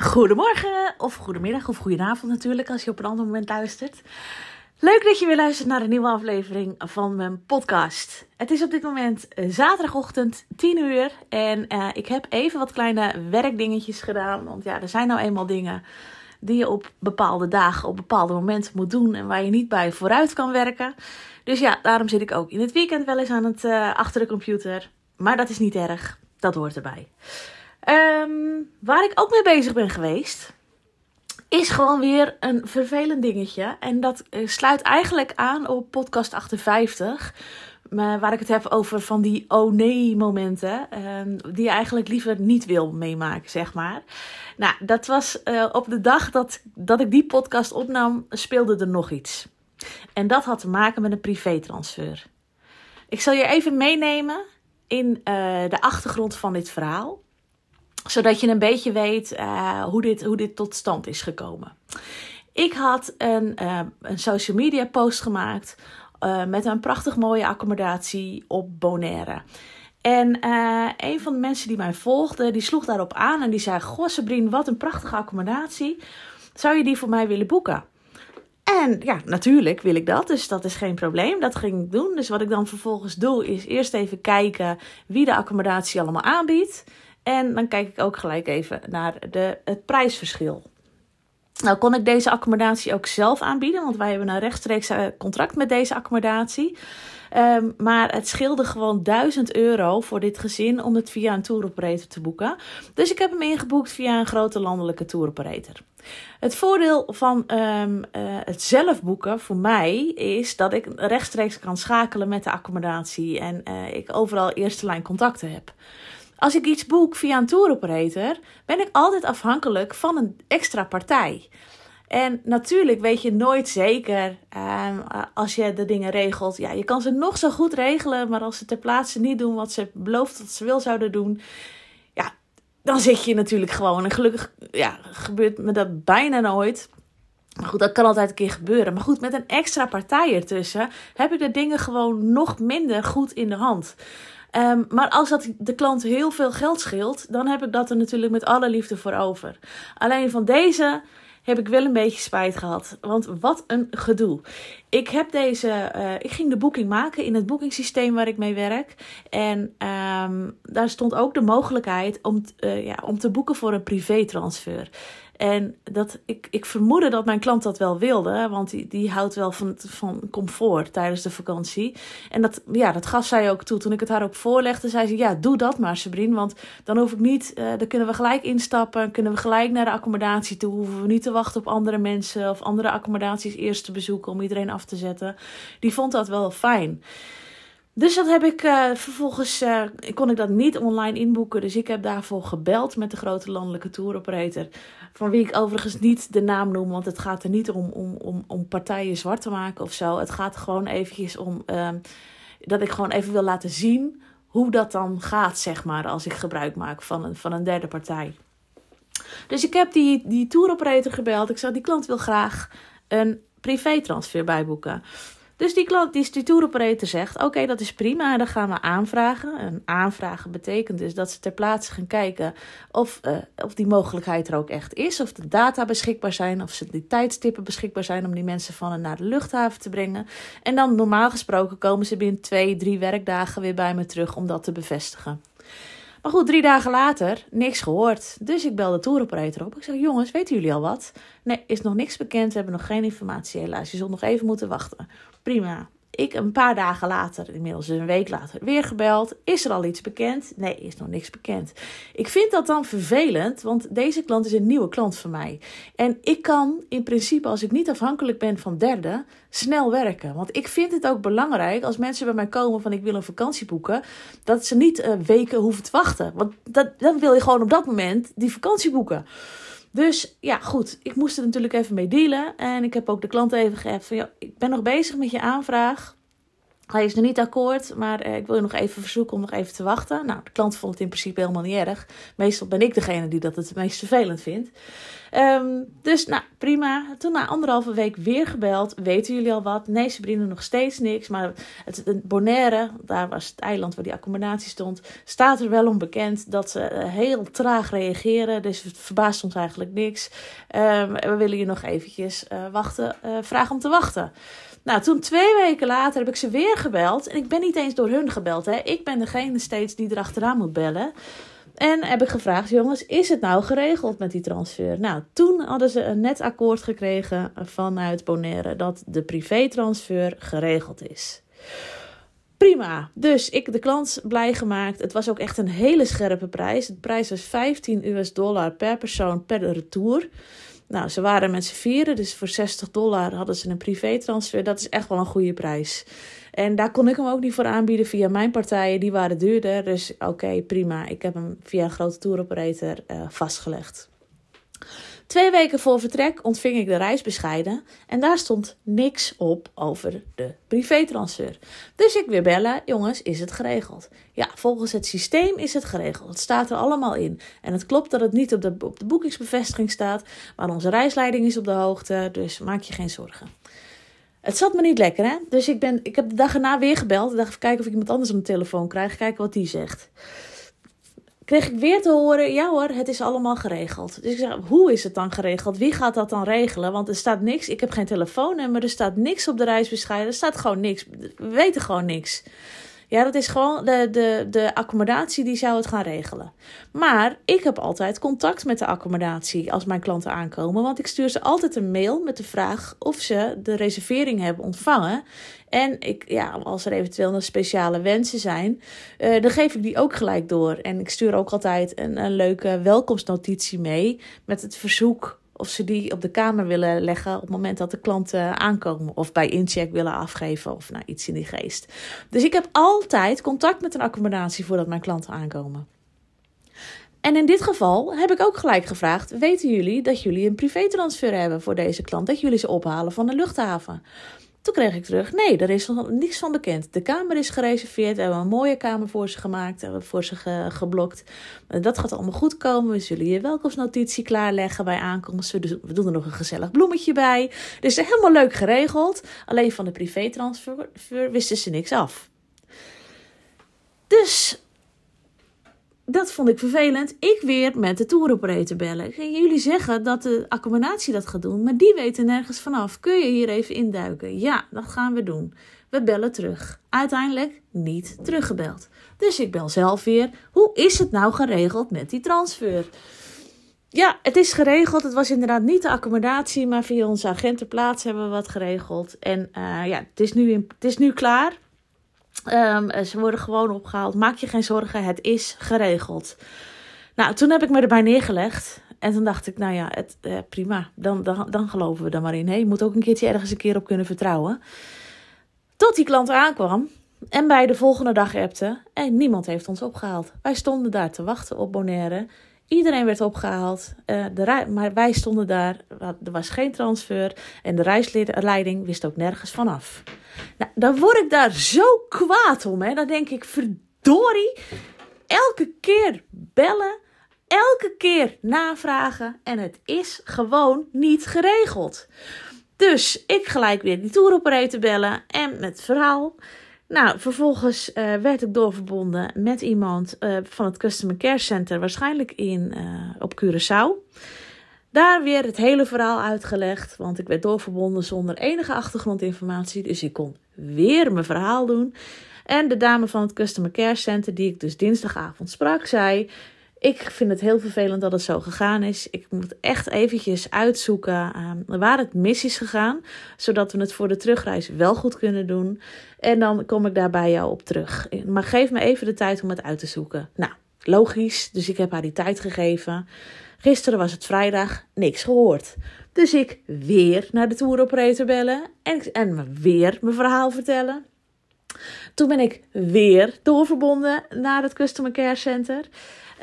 Goedemorgen, of goedemiddag, of goedenavond natuurlijk, als je op een ander moment luistert. Leuk dat je weer luistert naar een nieuwe aflevering van mijn podcast. Het is op dit moment eh, zaterdagochtend 10 uur en uh, ik heb even wat kleine werkdingetjes gedaan. Want ja, er zijn nou eenmaal dingen die je op bepaalde dagen, op bepaalde momenten moet doen en waar je niet bij vooruit kan werken. Dus ja, daarom zit ik ook in het weekend wel eens aan het uh, achter de computer. Maar dat is niet erg, dat hoort erbij. Um, waar ik ook mee bezig ben geweest, is gewoon weer een vervelend dingetje. En dat uh, sluit eigenlijk aan op podcast 58. Maar waar ik het heb over van die oh nee momenten. Um, die je eigenlijk liever niet wil meemaken, zeg maar. Nou, dat was uh, op de dag dat, dat ik die podcast opnam, speelde er nog iets. En dat had te maken met een privétransfer. Ik zal je even meenemen in uh, de achtergrond van dit verhaal zodat je een beetje weet uh, hoe, dit, hoe dit tot stand is gekomen. Ik had een, uh, een social media post gemaakt uh, met een prachtig mooie accommodatie op Bonaire. En een van de mensen die mij volgde, die sloeg daarop aan en die zei: Goh, Sabrine, wat een prachtige accommodatie. Zou je die voor mij willen boeken? En ja, natuurlijk wil ik dat, dus dat is geen probleem. Dat ging ik doen. Dus wat ik dan vervolgens doe, is eerst even kijken wie de accommodatie allemaal aanbiedt. En dan kijk ik ook gelijk even naar de, het prijsverschil. Nou kon ik deze accommodatie ook zelf aanbieden, want wij hebben een rechtstreeks eh, contract met deze accommodatie. Um, maar het scheelde gewoon 1000 euro voor dit gezin om het via een tour operator te boeken. Dus ik heb hem ingeboekt via een grote landelijke tour operator. Het voordeel van um, het zelf boeken voor mij is dat ik rechtstreeks kan schakelen met de accommodatie en uh, ik overal eerste lijn contacten heb. Als ik iets boek via een tour operator, ben ik altijd afhankelijk van een extra partij. En natuurlijk weet je nooit zeker um, als je de dingen regelt. Ja, je kan ze nog zo goed regelen, maar als ze ter plaatse niet doen wat ze belooft dat ze wil zouden doen, ja, dan zit je natuurlijk gewoon. En gelukkig ja, gebeurt me dat bijna nooit. Maar goed, dat kan altijd een keer gebeuren. Maar goed, met een extra partij ertussen heb ik de dingen gewoon nog minder goed in de hand. Um, maar als dat de klant heel veel geld scheelt, dan heb ik dat er natuurlijk met alle liefde voor over. Alleen van deze heb ik wel een beetje spijt gehad. Want wat een gedoe. Ik heb deze. Uh, ik ging de boeking maken in het boekingssysteem waar ik mee werk. En um, daar stond ook de mogelijkheid om, uh, ja, om te boeken voor een privétransfer. En dat, ik, ik vermoedde dat mijn klant dat wel wilde, want die, die houdt wel van, van comfort tijdens de vakantie. En dat, ja, dat gaf zij ook toe. Toen ik het haar ook voorlegde, zei ze: Ja, doe dat maar, Sabrine. Want dan hoef ik niet, uh, dan kunnen we gelijk instappen, kunnen we gelijk naar de accommodatie toe. Hoeven we niet te wachten op andere mensen of andere accommodaties eerst te bezoeken om iedereen af te zetten. Die vond dat wel fijn. Dus dat heb ik uh, vervolgens, uh, kon ik dat niet online inboeken. Dus ik heb daarvoor gebeld met de grote landelijke tour operator. Van wie ik overigens niet de naam noem, want het gaat er niet om, om, om, om partijen zwart te maken of zo. Het gaat gewoon eventjes om uh, dat ik gewoon even wil laten zien hoe dat dan gaat, zeg maar, als ik gebruik maak van een, van een derde partij. Dus ik heb die, die tour operator gebeld. Ik zei, die klant wil graag een privé transfer bijboeken. Dus die klant, die, die zegt: Oké, dat is prima, dan gaan we aanvragen. En aanvragen betekent dus dat ze ter plaatse gaan kijken of, uh, of die mogelijkheid er ook echt is. Of de data beschikbaar zijn, of ze die tijdstippen beschikbaar zijn om die mensen van en naar de luchthaven te brengen. En dan normaal gesproken komen ze binnen twee, drie werkdagen weer bij me terug om dat te bevestigen. Maar goed, drie dagen later, niks gehoord. Dus ik bel de tour operator op. Ik zeg, jongens, weten jullie al wat? Nee, is nog niks bekend. We hebben nog geen informatie helaas. Je zult nog even moeten wachten. Prima. Ik een paar dagen later, inmiddels een week later, weer gebeld. Is er al iets bekend? Nee, is nog niks bekend. Ik vind dat dan vervelend, want deze klant is een nieuwe klant van mij. En ik kan in principe, als ik niet afhankelijk ben van derden, snel werken. Want ik vind het ook belangrijk als mensen bij mij komen van ik wil een vakantie boeken, dat ze niet uh, weken hoeven te wachten. Want dat, dan wil je gewoon op dat moment die vakantie boeken. Dus ja, goed. Ik moest er natuurlijk even mee dealen. En ik heb ook de klant even gegeven van, ja, ik ben nog bezig met je aanvraag. Hij is nog niet akkoord, maar eh, ik wil je nog even verzoeken om nog even te wachten. Nou, de klant vond het in principe helemaal niet erg. Meestal ben ik degene die dat het meest vervelend vindt. Um, dus nou, prima. Toen na anderhalve week weer gebeld. Weten jullie al wat? Nee, Sabrina nog steeds niks. Maar het, Bonaire, daar was het eiland waar die accommodatie stond, staat er wel om bekend dat ze uh, heel traag reageren. Dus het verbaast ons eigenlijk niks. Um, we willen je nog eventjes uh, wachten, vragen om te wachten. Nou, toen twee weken later heb ik ze weer gebeld. En ik ben niet eens door hun gebeld. Hè. Ik ben degene steeds die erachteraan moet bellen. En heb ik gevraagd, jongens, is het nou geregeld met die transfer? Nou, toen hadden ze een net akkoord gekregen vanuit Bonaire dat de privétransfer geregeld is. Prima. Dus ik de klant blij gemaakt. Het was ook echt een hele scherpe prijs. De prijs was 15 US dollar per persoon per retour. Nou, ze waren met z'n vieren, dus voor 60 dollar hadden ze een privétransfer. Dat is echt wel een goede prijs. En daar kon ik hem ook niet voor aanbieden via mijn partijen. Die waren duurder. Dus oké, prima. Ik heb hem via een grote tour operator uh, vastgelegd. Twee weken voor vertrek ontving ik de reisbescheiden en daar stond niks op over de privétransfer. Dus ik weer bellen, jongens, is het geregeld? Ja, volgens het systeem is het geregeld. Het staat er allemaal in. En het klopt dat het niet op de, op de boekingsbevestiging staat, maar onze reisleiding is op de hoogte, dus maak je geen zorgen. Het zat me niet lekker, hè? Dus ik, ben, ik heb de dag erna weer gebeld. Ik dacht even kijken of ik iemand anders aan de telefoon krijg. Kijken wat die zegt kreeg ik weer te horen: ja hoor, het is allemaal geregeld. Dus ik zeg: hoe is het dan geregeld? Wie gaat dat dan regelen? Want er staat niks. Ik heb geen telefoonnummer, er staat niks op de reisbescheiden. Er staat gewoon niks. We weten gewoon niks. Ja, dat is gewoon de, de, de accommodatie die zou het gaan regelen. Maar ik heb altijd contact met de accommodatie als mijn klanten aankomen. Want ik stuur ze altijd een mail met de vraag of ze de reservering hebben ontvangen. En ik, ja, als er eventueel nog speciale wensen zijn, uh, dan geef ik die ook gelijk door. En ik stuur ook altijd een, een leuke welkomstnotitie mee met het verzoek of ze die op de kamer willen leggen op het moment dat de klanten aankomen. Of bij incheck willen afgeven of nou, iets in die geest. Dus ik heb altijd contact met een accommodatie voordat mijn klanten aankomen. En in dit geval heb ik ook gelijk gevraagd: weten jullie dat jullie een privétransfer hebben voor deze klant? Dat jullie ze ophalen van de luchthaven? Toen kreeg ik terug, nee, er is nog niks van bekend. De kamer is gereserveerd, we hebben een mooie kamer voor ze gemaakt, hebben voor ze geblokt. Dat gaat allemaal goed komen. We zullen je welkomstnotitie klaarleggen bij aankomst. We doen er nog een gezellig bloemetje bij. Dus helemaal leuk geregeld. Alleen van de privétransfer wisten ze niks af. Dus dat vond ik vervelend. Ik weer met de touroperator bellen. Jullie zeggen dat de accommodatie dat gaat doen, maar die weten nergens vanaf. Kun je hier even induiken? Ja, dat gaan we doen. We bellen terug. Uiteindelijk niet teruggebeld. Dus ik bel zelf weer. Hoe is het nou geregeld met die transfer? Ja, het is geregeld. Het was inderdaad niet de accommodatie, maar via onze agentenplaats hebben we wat geregeld. En uh, ja, het is, nu het is nu klaar. Um, ze worden gewoon opgehaald. Maak je geen zorgen, het is geregeld. Nou, toen heb ik me erbij neergelegd. En toen dacht ik, nou ja, het, eh, prima. Dan, dan, dan geloven we er maar in. Hey, je moet ook een keertje ergens een keer op kunnen vertrouwen. Tot die klant aankwam. En bij de volgende dag appte. En niemand heeft ons opgehaald. Wij stonden daar te wachten op Bonaire. Iedereen werd opgehaald, uh, de maar wij stonden daar. Er was geen transfer en de reisleiding wist ook nergens vanaf. Nou, dan word ik daar zo kwaad om. Hè. Dan denk ik, verdorie, elke keer bellen, elke keer navragen en het is gewoon niet geregeld. Dus ik gelijk weer die tour operator bellen en met verhaal. Nou, vervolgens uh, werd ik doorverbonden met iemand uh, van het Customer Care Center, waarschijnlijk in, uh, op Curaçao. Daar weer het hele verhaal uitgelegd, want ik werd doorverbonden zonder enige achtergrondinformatie. Dus ik kon weer mijn verhaal doen. En de dame van het Customer Care Center, die ik dus dinsdagavond sprak, zei: ik vind het heel vervelend dat het zo gegaan is. Ik moet echt eventjes uitzoeken uh, waar het mis is gegaan. Zodat we het voor de terugreis wel goed kunnen doen. En dan kom ik daar bij jou op terug. Maar geef me even de tijd om het uit te zoeken. Nou, logisch. Dus ik heb haar die tijd gegeven. Gisteren was het vrijdag, niks gehoord. Dus ik weer naar de tour operator bellen. En, en weer mijn verhaal vertellen. Toen ben ik weer doorverbonden naar het Customer Care Center.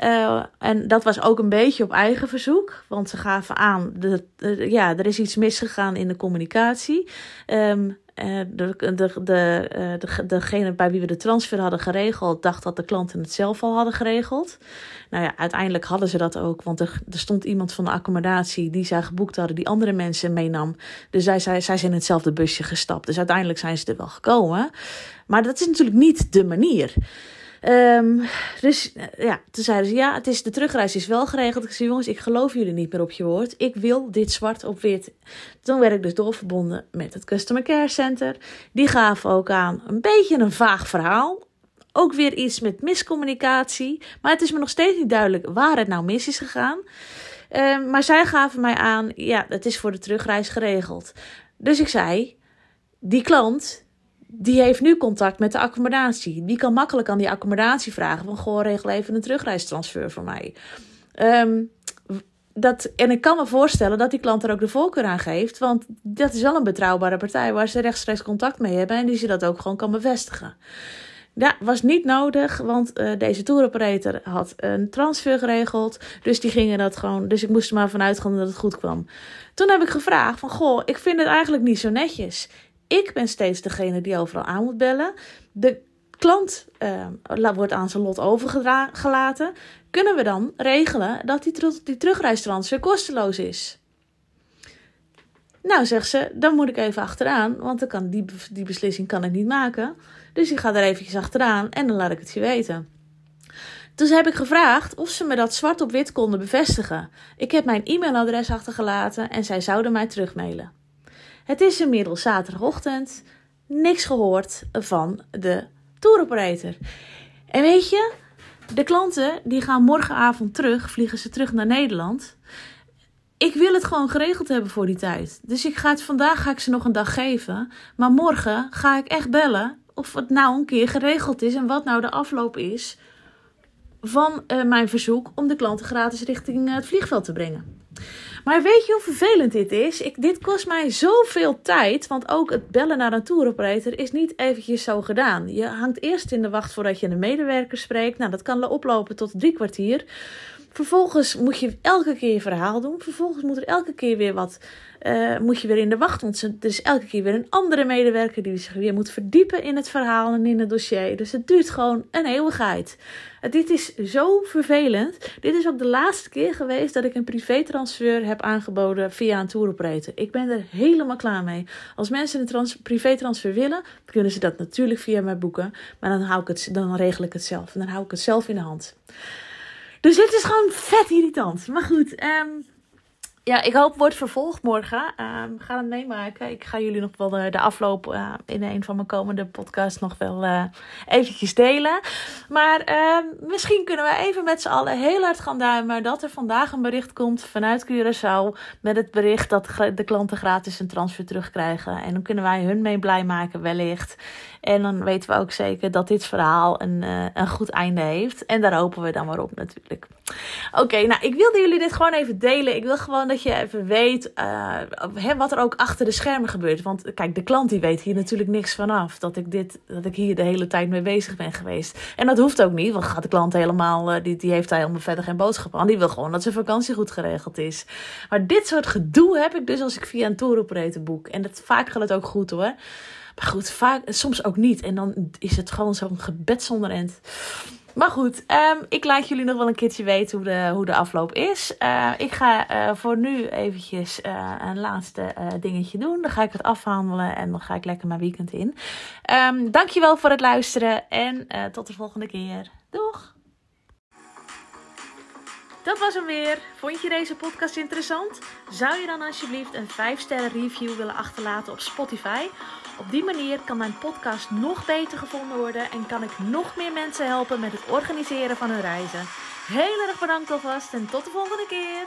Uh, en dat was ook een beetje op eigen verzoek, want ze gaven aan, de, de ja, er is iets misgegaan in de communicatie. Um, de, de, de, de, degene bij wie we de transfer hadden geregeld, dacht dat de klanten het zelf al hadden geregeld. Nou ja, uiteindelijk hadden ze dat ook, want er, er stond iemand van de accommodatie die zij geboekt hadden, die andere mensen meenam. Dus zij, zij, zij zijn in hetzelfde busje gestapt. Dus uiteindelijk zijn ze er wel gekomen. Maar dat is natuurlijk niet de manier. Um, dus ja, toen zeiden ze: Ja, het is, de terugreis is wel geregeld. Ik zei: Jongens, ik geloof jullie niet meer op je woord. Ik wil dit zwart op wit. Toen werd ik dus doorverbonden met het Customer Care Center. Die gaven ook aan een beetje een vaag verhaal. Ook weer iets met miscommunicatie. Maar het is me nog steeds niet duidelijk waar het nou mis is gegaan. Um, maar zij gaven mij aan: Ja, het is voor de terugreis geregeld. Dus ik zei: Die klant die heeft nu contact met de accommodatie. Die kan makkelijk aan die accommodatie vragen van... goh, regel even een terugreistransfer voor mij. Um, dat, en ik kan me voorstellen dat die klant er ook de voorkeur aan geeft. Want dat is wel een betrouwbare partij waar ze rechtstreeks contact mee hebben. En die ze dat ook gewoon kan bevestigen. Ja, was niet nodig, want uh, deze touroperator had een transfer geregeld. Dus die gingen dat gewoon. Dus ik moest er maar vanuit gaan dat het goed kwam. Toen heb ik gevraagd: van goh, ik vind het eigenlijk niet zo netjes. Ik ben steeds degene die overal aan moet bellen. De klant uh, wordt aan zijn lot overgelaten. Kunnen we dan regelen dat die, die terugreistransfer kosteloos is? Nou, zegt ze, dan moet ik even achteraan, want kan die, die beslissing kan ik niet maken. Dus ik ga er eventjes achteraan en dan laat ik het je weten. Dus heb ik gevraagd of ze me dat zwart op wit konden bevestigen. Ik heb mijn e-mailadres achtergelaten en zij zouden mij terugmailen. Het is inmiddels zaterdagochtend. Niks gehoord van de tour operator. En weet je, de klanten die gaan morgenavond terug, vliegen ze terug naar Nederland. Ik wil het gewoon geregeld hebben voor die tijd. Dus ik ga het, vandaag ga ik ze nog een dag geven. Maar morgen ga ik echt bellen of het nou een keer geregeld is en wat nou de afloop is van uh, mijn verzoek om de klanten gratis richting uh, het vliegveld te brengen. Maar weet je hoe vervelend dit is? Ik, dit kost mij zoveel tijd. Want ook het bellen naar een touroperator is niet eventjes zo gedaan. Je hangt eerst in de wacht voordat je een medewerker spreekt. Nou, dat kan oplopen tot drie kwartier. Vervolgens moet je elke keer je verhaal doen. Vervolgens moet er elke keer weer wat. Uh, moet je weer in de wacht. Want er is elke keer weer een andere medewerker die zich weer moet verdiepen in het verhaal en in het dossier. Dus het duurt gewoon een eeuwigheid. Dit is zo vervelend. Dit is ook de laatste keer geweest dat ik een privétransfer heb aangeboden via een touroperator. Ik ben er helemaal klaar mee. Als mensen een trans privétransfer willen, kunnen ze dat natuurlijk via mij boeken. Maar dan, hou ik het, dan regel ik het zelf. En dan hou ik het zelf in de hand. Dus dit is gewoon vet irritant. Maar goed, um, ja, ik hoop wordt vervolgd morgen. Uh, we gaan het meemaken. Ik ga jullie nog wel de, de afloop uh, in een van mijn komende podcasts nog wel uh, eventjes delen. Maar ehm, misschien kunnen we even met z'n allen heel hard gaan duimen dat er vandaag een bericht komt vanuit Curaçao met het bericht dat de klanten gratis een transfer terugkrijgen. En dan kunnen wij hun mee blij maken wellicht. En dan weten we ook zeker dat dit verhaal een, uh, een goed einde heeft. En daar hopen we dan maar op natuurlijk. Oké, nou ik wilde jullie dit gewoon even delen. Ik wil gewoon dat je even weet uh, hè, wat er ook achter de schermen gebeurt. Want kijk, de klant die weet hier natuurlijk niks vanaf. Dat ik, dit, dat ik hier de hele tijd mee bezig ben geweest. En dat hoeft ook niet, want gaat de klant helemaal, uh, die, die heeft daar helemaal verder geen boodschap aan. Die wil gewoon dat zijn vakantie goed geregeld is. Maar dit soort gedoe heb ik dus als ik via een tour operator boek. En dat, vaak gaat het ook goed hoor. Maar goed, vaak, soms ook niet. En dan is het gewoon zo'n gebed zonder end. Maar goed, um, ik laat jullie nog wel een keertje weten hoe de, hoe de afloop is. Uh, ik ga uh, voor nu eventjes uh, een laatste dingetje doen. Dan ga ik het afhandelen en dan ga ik lekker mijn weekend in. Um, dankjewel voor het luisteren en tot de volgende keer. Doeg! Dat was hem weer. Vond je deze podcast interessant? Zou je dan alsjeblieft een 5 sterren review willen achterlaten op Spotify? Op die manier kan mijn podcast nog beter gevonden worden en kan ik nog meer mensen helpen met het organiseren van hun reizen. Heel erg bedankt alvast en tot de volgende keer.